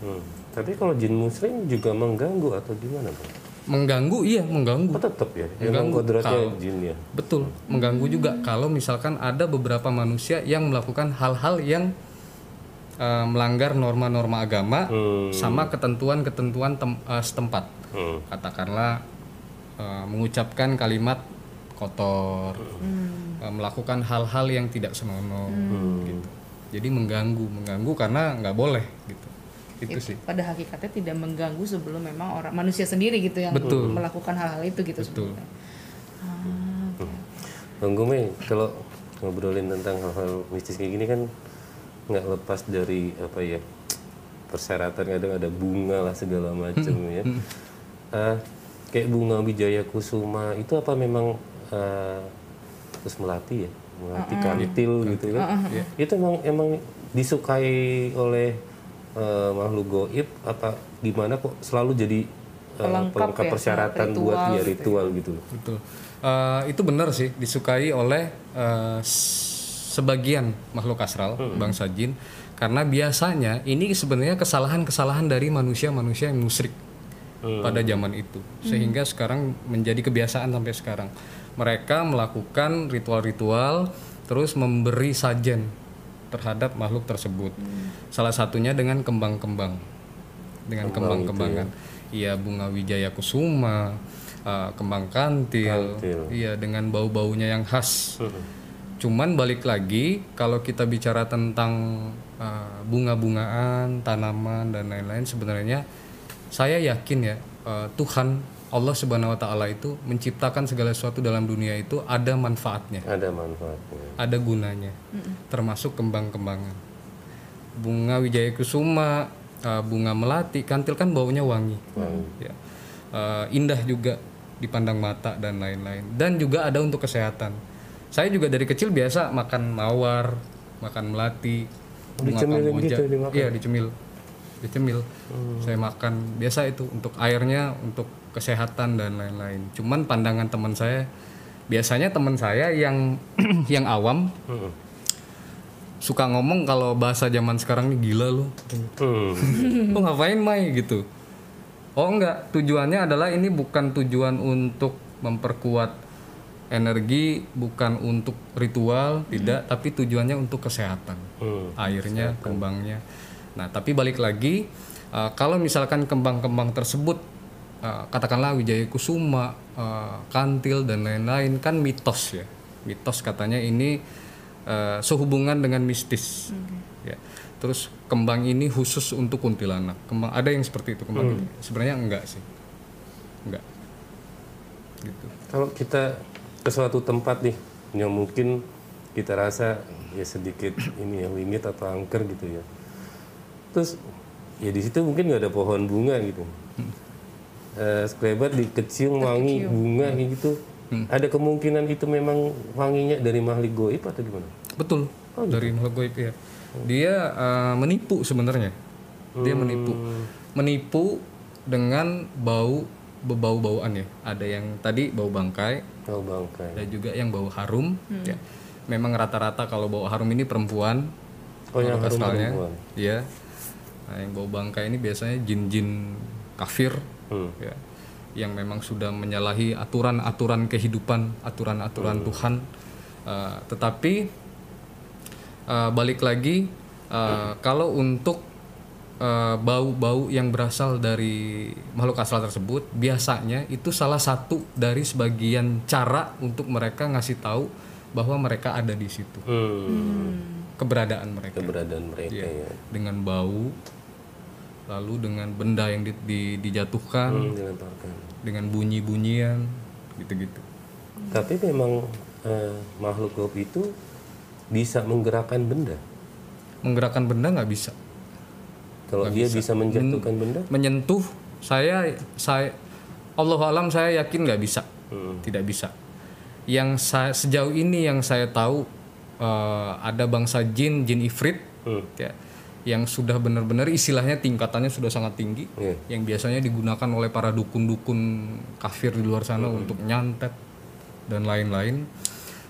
Hmm. Tapi kalau jin muslim juga mengganggu atau gimana bang? Mengganggu iya mengganggu Oh tetap ya. Mengganggu. kodratnya Kalau- jin ya. betul mengganggu juga kalau misalkan ada beberapa manusia yang melakukan hal-hal yang eh, melanggar norma-norma agama Hmm. sama ketentuan-ketentuan eh, setempat Hmm. katakanlah eh, mengucapkan kalimat kotor Hmm. eh, melakukan hal-hal yang tidak senonoh gitu jadi mengganggu mengganggu karena nggak boleh gitu itu sih Pada hakikatnya tidak mengganggu sebelum memang orang manusia sendiri gitu yang Betul. melakukan hal-hal itu gitu Betul. sebenarnya. Ah. Bang Gume, kalau ngobrolin tentang hal-hal mistis kayak gini kan nggak lepas dari apa ya persyaratan kadang ada bunga lah segala macam ya. Ah, kayak bunga Wijaya Kusuma itu apa memang ah, terus melati ya, melati kantil gitu kan? Itu emang emang disukai oleh eh, makhluk goib apa gimana kok selalu jadi eh, Pelengkap pelengkap ya, persyaratan ritual buat ya gitu ya. ritual gitu loh. betul. Eh, itu benar sih disukai oleh eh, s- sebagian makhluk astral bangsa jin. Karena biasanya ini sebenarnya kesalahan-kesalahan dari manusia-manusia yang musyrik pada zaman itu, sehingga sekarang menjadi kebiasaan sampai sekarang. Mereka melakukan ritual-ritual, terus memberi sajen terhadap makhluk tersebut. Salah satunya dengan kembang-kembang, dengan kembang-kembangan. Iya bunga wijaya kusuma, uh, kembang kantil, Kantil. iya dengan bau-baunya yang khas. Hmm. Cuman balik lagi kalau kita bicara tentang uh, bunga-bungaan, tanaman dan lain-lain sebenarnya saya yakin ya uh, Tuhan Allah Subhanahu wa taala itu menciptakan segala sesuatu dalam dunia itu ada manfaatnya, Ada manfaatnya. ada gunanya. Termasuk kembang-kembangan. Bunga wijaya kusuma, uh, bunga melati, kantil kan baunya wangi. Ya. Uh, indah juga dipandang mata dan lain-lain. Dan juga ada untuk kesehatan. Saya juga dari kecil biasa makan mawar, makan melati, kamboja. gitu, dimakan? Iya, dicemil. Dicemil. Saya makan biasa itu untuk airnya, untuk kesehatan dan lain-lain. Cuman pandangan teman saya biasanya teman saya yang yang awam Hmm. suka ngomong kalau bahasa zaman sekarang ini gila lu. Hmm. Lu ngapain Mai gitu. Oh enggak, tujuannya adalah ini bukan tujuan untuk memperkuat energi, bukan untuk ritual, tidak, tapi tujuannya untuk kesehatan. Hmm. Airnya, kembangnya. Nah, tapi balik lagi uh, kalau misalkan kembang-kembang tersebut uh, katakanlah wijaya kusuma, uh, kantil dan lain-lain kan mitos ya. Mitos katanya ini uh, sehubungan dengan mistis. Ya. Terus kembang ini khusus untuk kuntilanak. Kembang ada yang seperti itu kembang ini. Sebenarnya enggak sih. Enggak. Gitu. Kalau kita ke suatu tempat nih yang mungkin kita rasa ya sedikit ini ya wingit atau angker gitu ya. Terus ya di situ mungkin nggak ada pohon bunga gitu. Eh, sekelebat dikecium wangi bunga kayak gitu. Ada kemungkinan itu memang wanginya dari makhluk goib atau gimana? Betul. Dari makhluk goib ya. Dia uh, menipu sebenarnya. Dia menipu. Menipu dengan bau bebau-bauan ya. Ada yang tadi bau bangkai, Oh bangkai. ada juga yang bau harum ya. Memang rata-rata kalau bau harum ini perempuan. Oh yang harum perempuan. Iya. Nah, yang bau bangkai ini biasanya jin-jin kafir Hmm. ya. Yang memang sudah menyalahi aturan-aturan kehidupan, aturan-aturan Tuhan. Uh, tetapi uh, balik lagi uh, kalau untuk uh, bau-bau yang berasal dari makhluk asal tersebut biasanya itu salah satu dari sebagian cara untuk mereka ngasih tahu bahwa mereka ada di situ Hmm. keberadaan mereka Keberadaan mereka Iya. ya. dengan bau lalu dengan benda yang di- di- dijatuhkan Hmm, dilemparkan. dengan bunyi-bunyian gitu-gitu Tapi memang eh, makhluk goib itu bisa menggerakkan benda. menggerakkan benda nggak bisa Kalau dia bisa, menjatuhkan benda, menyentuh saya saya Allah alam saya yakin nggak bisa Hmm. tidak bisa yang saya, sejauh ini yang saya tahu eh, ada bangsa jin jin ifrit Hmm. ya yang sudah benar-benar istilahnya tingkatannya sudah sangat tinggi Iya. yang biasanya digunakan oleh para dukun-dukun kafir di luar sana Hmm. untuk nyantet dan lain-lain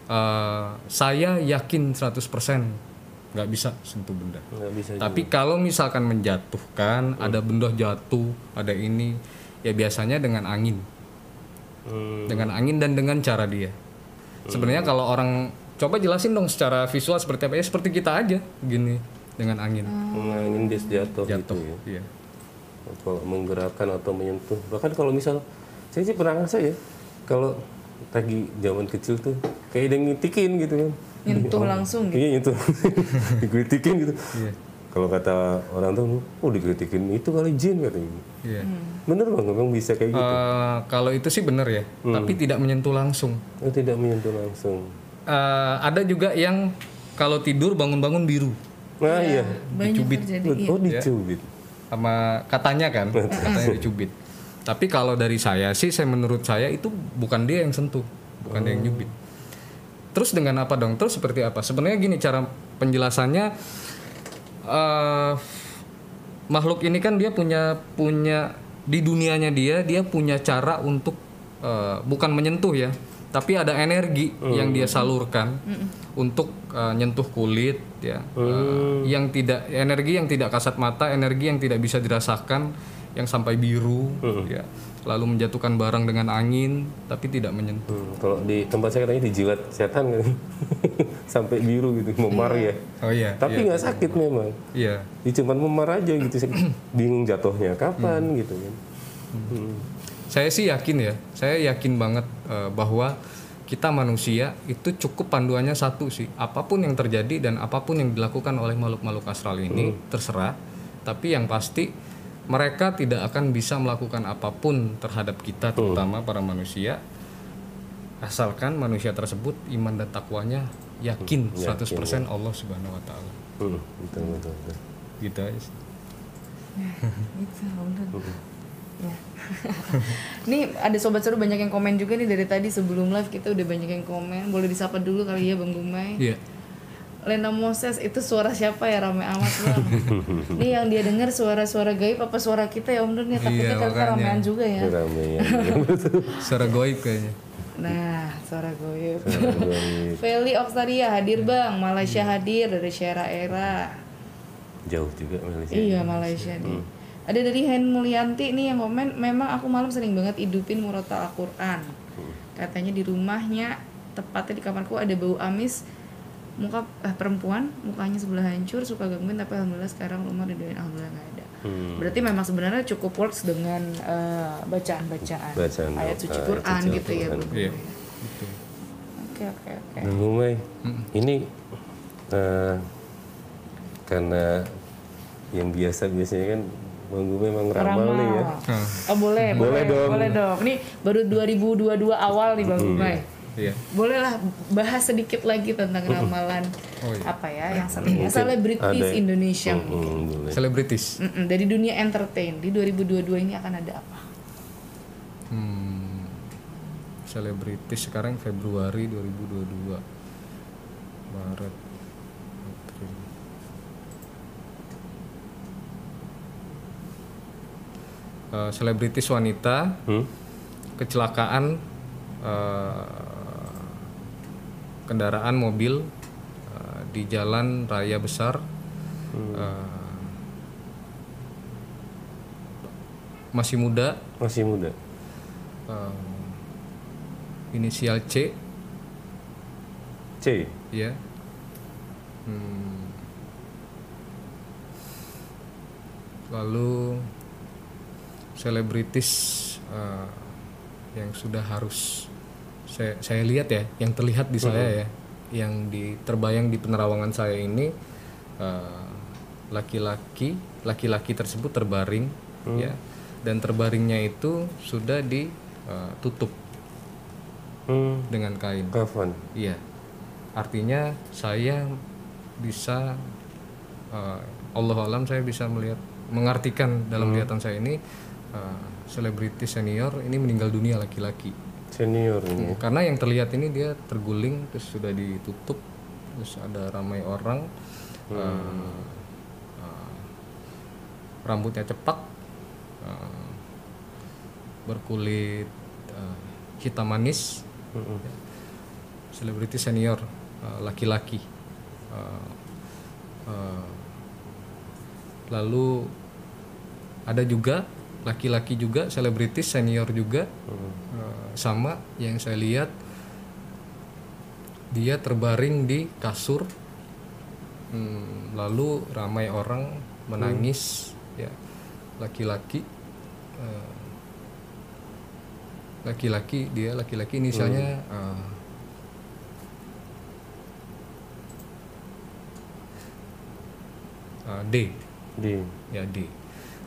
Eh, saya yakin 100% nggak bisa sentuh benda nggak bisa. tapi kalau misalkan menjatuhkan, ada benda jatuh, ada ini, ya biasanya dengan angin, Hmm. dengan angin dan dengan cara dia. Sebenarnya kalau orang coba jelasin dong secara visual seperti apa ya seperti kita aja, gini dengan angin Mengangin dia jatuh, jatuh. gitu ya. Iya. Kalau menggerakkan atau menyentuh. Bahkan kalau misal saya sih pernah ngerasa ya kalau lagi zaman kecil tuh kayak ada yang ngitikin gitu kan. Nyentuh langsung gitu. Iya nyentuh. Dikritikin gitu. Iya. Kalau kata orang tuh, oh dikritikin itu kali jin katanya. Iya. Bener bang, memang bisa kayak gitu. Eh, kalau itu sih benar ya, tapi tidak menyentuh langsung. Oh, tidak menyentuh langsung. Eh, ada juga yang kalau tidur bangun-bangun biru, Nah iya. Banyak terjadi. Iya. Oh dicubit. sama katanya kan, katanya dicubit. Tapi kalau dari saya sih, saya menurut saya itu bukan dia yang sentuh, bukan dia yang nyubit. Terus dengan apa dong? Terus seperti apa? Sebenarnya gini cara penjelasannya. eh makhluk ini kan dia punya punya di dunianya dia dia punya cara untuk eh, bukan menyentuh ya, tapi ada energi yang dia salurkan untuk uh, nyentuh kulit ya. Uh, yang tidak energi yang tidak kasat mata energi yang tidak bisa dirasakan yang sampai biru ya. Lalu menjatuhkan barang dengan angin tapi tidak menyentuh. Hmm, kalau di tempat saya katanya dijilat setan kan? Sampai biru gitu memar ya. Oh iya. Tapi nggak sakit memang. Iya. Dia cuma memar aja gitu bingung jatuhnya kapan gitu kan. Hmm. Saya sih yakin ya, saya yakin banget eh, bahwa kita manusia itu cukup panduannya satu sih. Apa pun yang terjadi dan apa pun yang dilakukan oleh makhluk-makhluk astral ini terserah. Tapi yang pasti mereka tidak akan bisa melakukan apa pun terhadap kita terutama para manusia asalkan manusia tersebut iman dan takwanya yakin 100% Allah Subhanahu wa taala. Hmm, betul betul betul Gitu aja sih. Gitu, bener. Ya. Nih ada sobat seru banyak yang komen juga nih dari tadi sebelum live kita udah banyak yang komen. Boleh disapa dulu kali ya Bang Gumai. Iya. Lena Moses itu suara siapa ya rame amat bang? Nih yang dia dengar suara-suara gaib apa suara kita ya Om Nur nih takutnya Iya, kita makanya. ramean juga ya. ya Secara goib kayaknya. Nah suara. Goib. Feli Oktaria hadir bang, Malaysia hadir dari Syara Era. jauh juga Malaysia Iya Malaysia nih. Ada dari Hen Mulyanti nih yang komen, memang aku malam sering banget hidupin murotal Al-Quran. Katanya di rumahnya, tepatnya di kamarku ada bau amis, muka eh, perempuan, mukanya sebelah hancur, suka gangguin, tapi alhamdulillah sekarang rumah didoain alhamdulillah nggak ada. Hmm. Berarti memang sebenarnya cukup works dengan eh, bacaan-bacaan Bacaan ayat suci ayat Quran suci gitu ya. Al-Quran. Bang. Iya. Oke oke oke. Bang Gumai, ini eh, karena yang biasa biasanya kan Bang Gumai memang ramal nih ya. Oh boleh, boleh, Boleh dong. boleh dong. Ini baru 2022 awal nih Bang Gumai. iya. Bolehlah bahas sedikit lagi tentang ramalan Oh, iya. apa ya yang satunya selebritis Indonesia mungkin. Hmm, boleh. Selebritis. Mm-mm, dari dunia entertain di 2022 ini akan ada apa? Hmm, selebritis sekarang Februari 2022 Maret Eh, selebritis wanita Hmm? kecelakaan eh, kendaraan mobil eh, di jalan raya besar eh, masih muda Masih muda. eh, inisial C C. ya Hmm. lalu selebritis eh, yang sudah harus saya saya lihat ya yang terlihat di saya ya yang di terbayang di penerawangan saya ini eh, laki-laki laki-laki tersebut terbaring ya. Dan terbaringnya itu sudah ditutup Hmm. dengan kain. Kapan? Iya, artinya saya bisa eh, Allah alam saya bisa melihat mengartikan dalam lihatan saya ini eh, selebritis senior ini meninggal dunia laki-laki. Senior ini. Karena yang terlihat ini dia terguling terus sudah ditutup terus ada ramai orang eh, eh, rambutnya cepak eh, berkulit eh, hitam manis Hmm. selebriti senior uh, laki-laki Uh, uh, lalu ada juga laki-laki juga selebritis senior juga. Uh, sama yang saya lihat dia terbaring di kasur. Hmm, lalu ramai orang menangis ya. Laki-laki uh, laki-laki dia laki-laki inisialnya uh, uh, D. Di. ya D.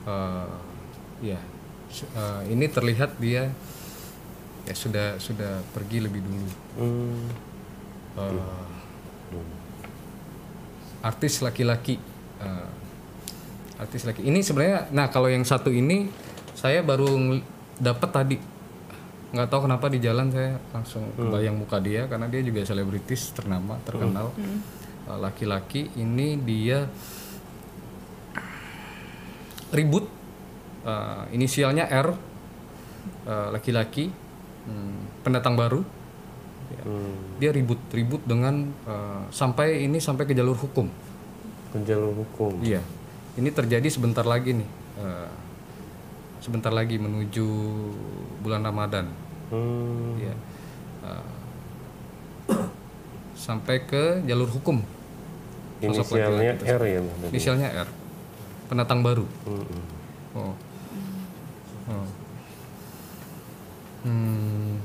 Uh, ya uh, ini terlihat dia ya sudah sudah pergi lebih dulu. Hmm. Uh, artis laki-laki Uh, artis laki ini sebenarnya nah kalau yang satu ini saya baru dapat tadi. Nggak tahu kenapa di jalan saya langsung kebayang muka dia karena dia juga selebritis ternama terkenal. Uh, laki-laki ini dia ribut uh, inisialnya R uh, laki-laki hmm, pendatang baru Ya. Hmm. Dia ribut-ribut dengan eh, sampai ini sampai ke jalur hukum. Ke jalur hukum. Iya, ini terjadi sebentar lagi nih, eh, sebentar lagi menuju bulan Ramadan. Hmm. Ya, Eh, sampai ke jalur hukum. Inisialnya R ya? Inisialnya R, pendatang baru. Hmm. Oh. Hmm.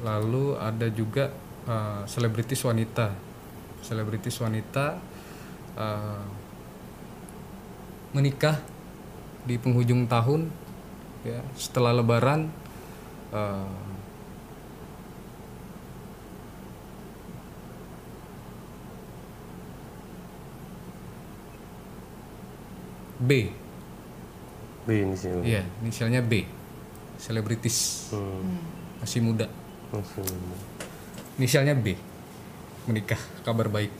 Lalu ada juga uh, wanita. Selebritis wanita uh, menikah di penghujung tahun ya setelah lebaran uh, B B inisialnya. Iya, inisialnya B. Selebritis, Hmm. masih muda. Langsung. Inisialnya B. Menikah, kabar baik.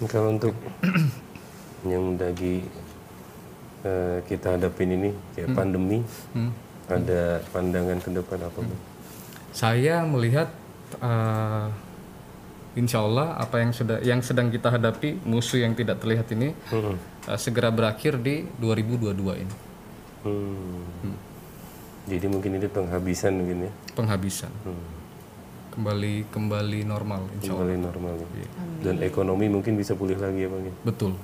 Ini Kalau untuk yang lagi eh, kita hadapin ini kayak pandemi, Hmm. ada pandangan ke depan apa Bang? Saya melihat eh, insya Allah apa yang sudah yang sedang kita hadapi musuh yang tidak terlihat ini Hmm. eh, segera berakhir di 2022 ini. Hmm. Jadi mungkin ini penghabisan mungkin ya, Penghabisan. Kembali kembali normal insya Allah. kembali normal ya. Dan ekonomi mungkin bisa pulih lagi ya bang ya. Betul.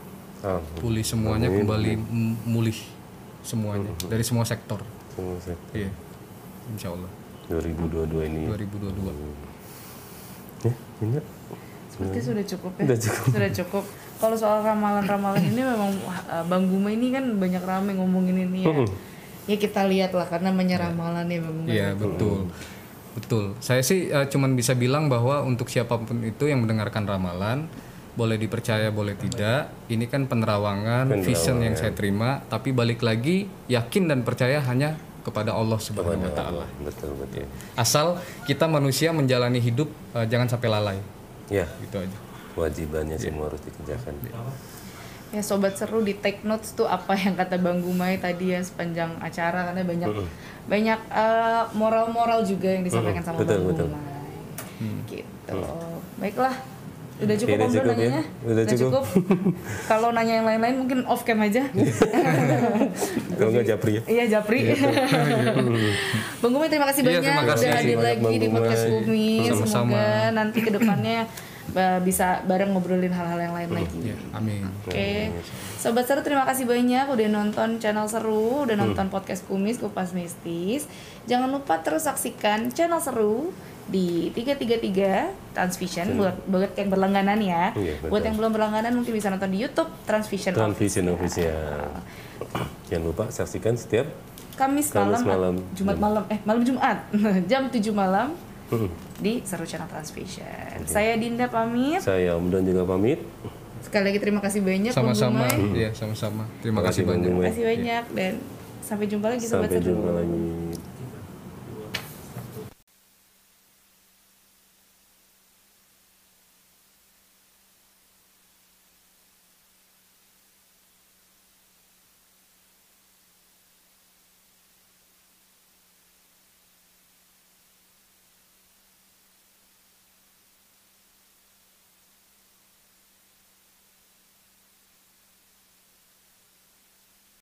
Ah, Pulih semuanya kembali m- mulih semuanya dari semua sektor. semua saya. Iya. Insya Allah 2022 ini. 2022. Ya, ini Seperti sudah cukup ya. Udah cukup. Sudah cukup. Kalau soal ramalan-ramalan ini memang uh, Bang Guma ini kan banyak rame ngomongin ini ya. Ya kita lihat lah karena namanya ramalan ya Bang Guma. Iya betul, betul. Saya sih eh, cuman bisa bilang bahwa untuk siapa pun itu yang mendengarkan ramalan boleh dipercaya boleh tidak. Ini kan penerawangan, vision yang saya terima. Tapi balik lagi yakin dan percaya hanya kepada Allah Subhanahu Wa Taala. betul betul. Asal kita manusia menjalani hidup eh, jangan sampai lalai. Ya, Gitu aja. wajibannya semua harus dikerjakan. Ya sobat seru di take notes tuh apa yang kata Bang Gumai tadi ya sepanjang acara karena banyak banyak uh, moral-moral juga yang disampaikan sama Betul, Bang betul. Gumai. Gitu. Baiklah. Udah cukup Udah Om cukup ya? nanyanya? Udah cukup. Kalau nanya yang lain-lain mungkin off cam aja. Kalau nggak japri ya. Iya Japri. Bang Gumai terima kasih Iya, banyak terima kasih. udah hadir lagi Bang di podcast. Sama-sama. Semoga nanti ke depannya uh, bisa bareng ngobrolin hal-hal yang lain lagi. Ya, amin. Oke, sobat seru terima kasih banyak udah nonton channel seru, udah nonton podcast kumis kupas mistis. Jangan lupa terus saksikan channel seru di 333 Transvision buat buat yang berlangganan ya. Iya, betul. buat yang belum berlangganan mungkin bisa nonton di YouTube Transvision. Transvision official. Jangan lupa saksikan setiap Kamis, Kamis malam, malam. Jumat malam, eh malam Jumat jam 7 malam Hmm. di seru channel Transvision. Saya Dinda pamit. saya Om Don juga pamit. Sekali lagi terima kasih banyak Bang Sama-sama. Iya, sama-sama. Terima Terima kasih banyak. Terima kasih banyak dan sampai jumpa lagi sobat Sampai jumpa lagi.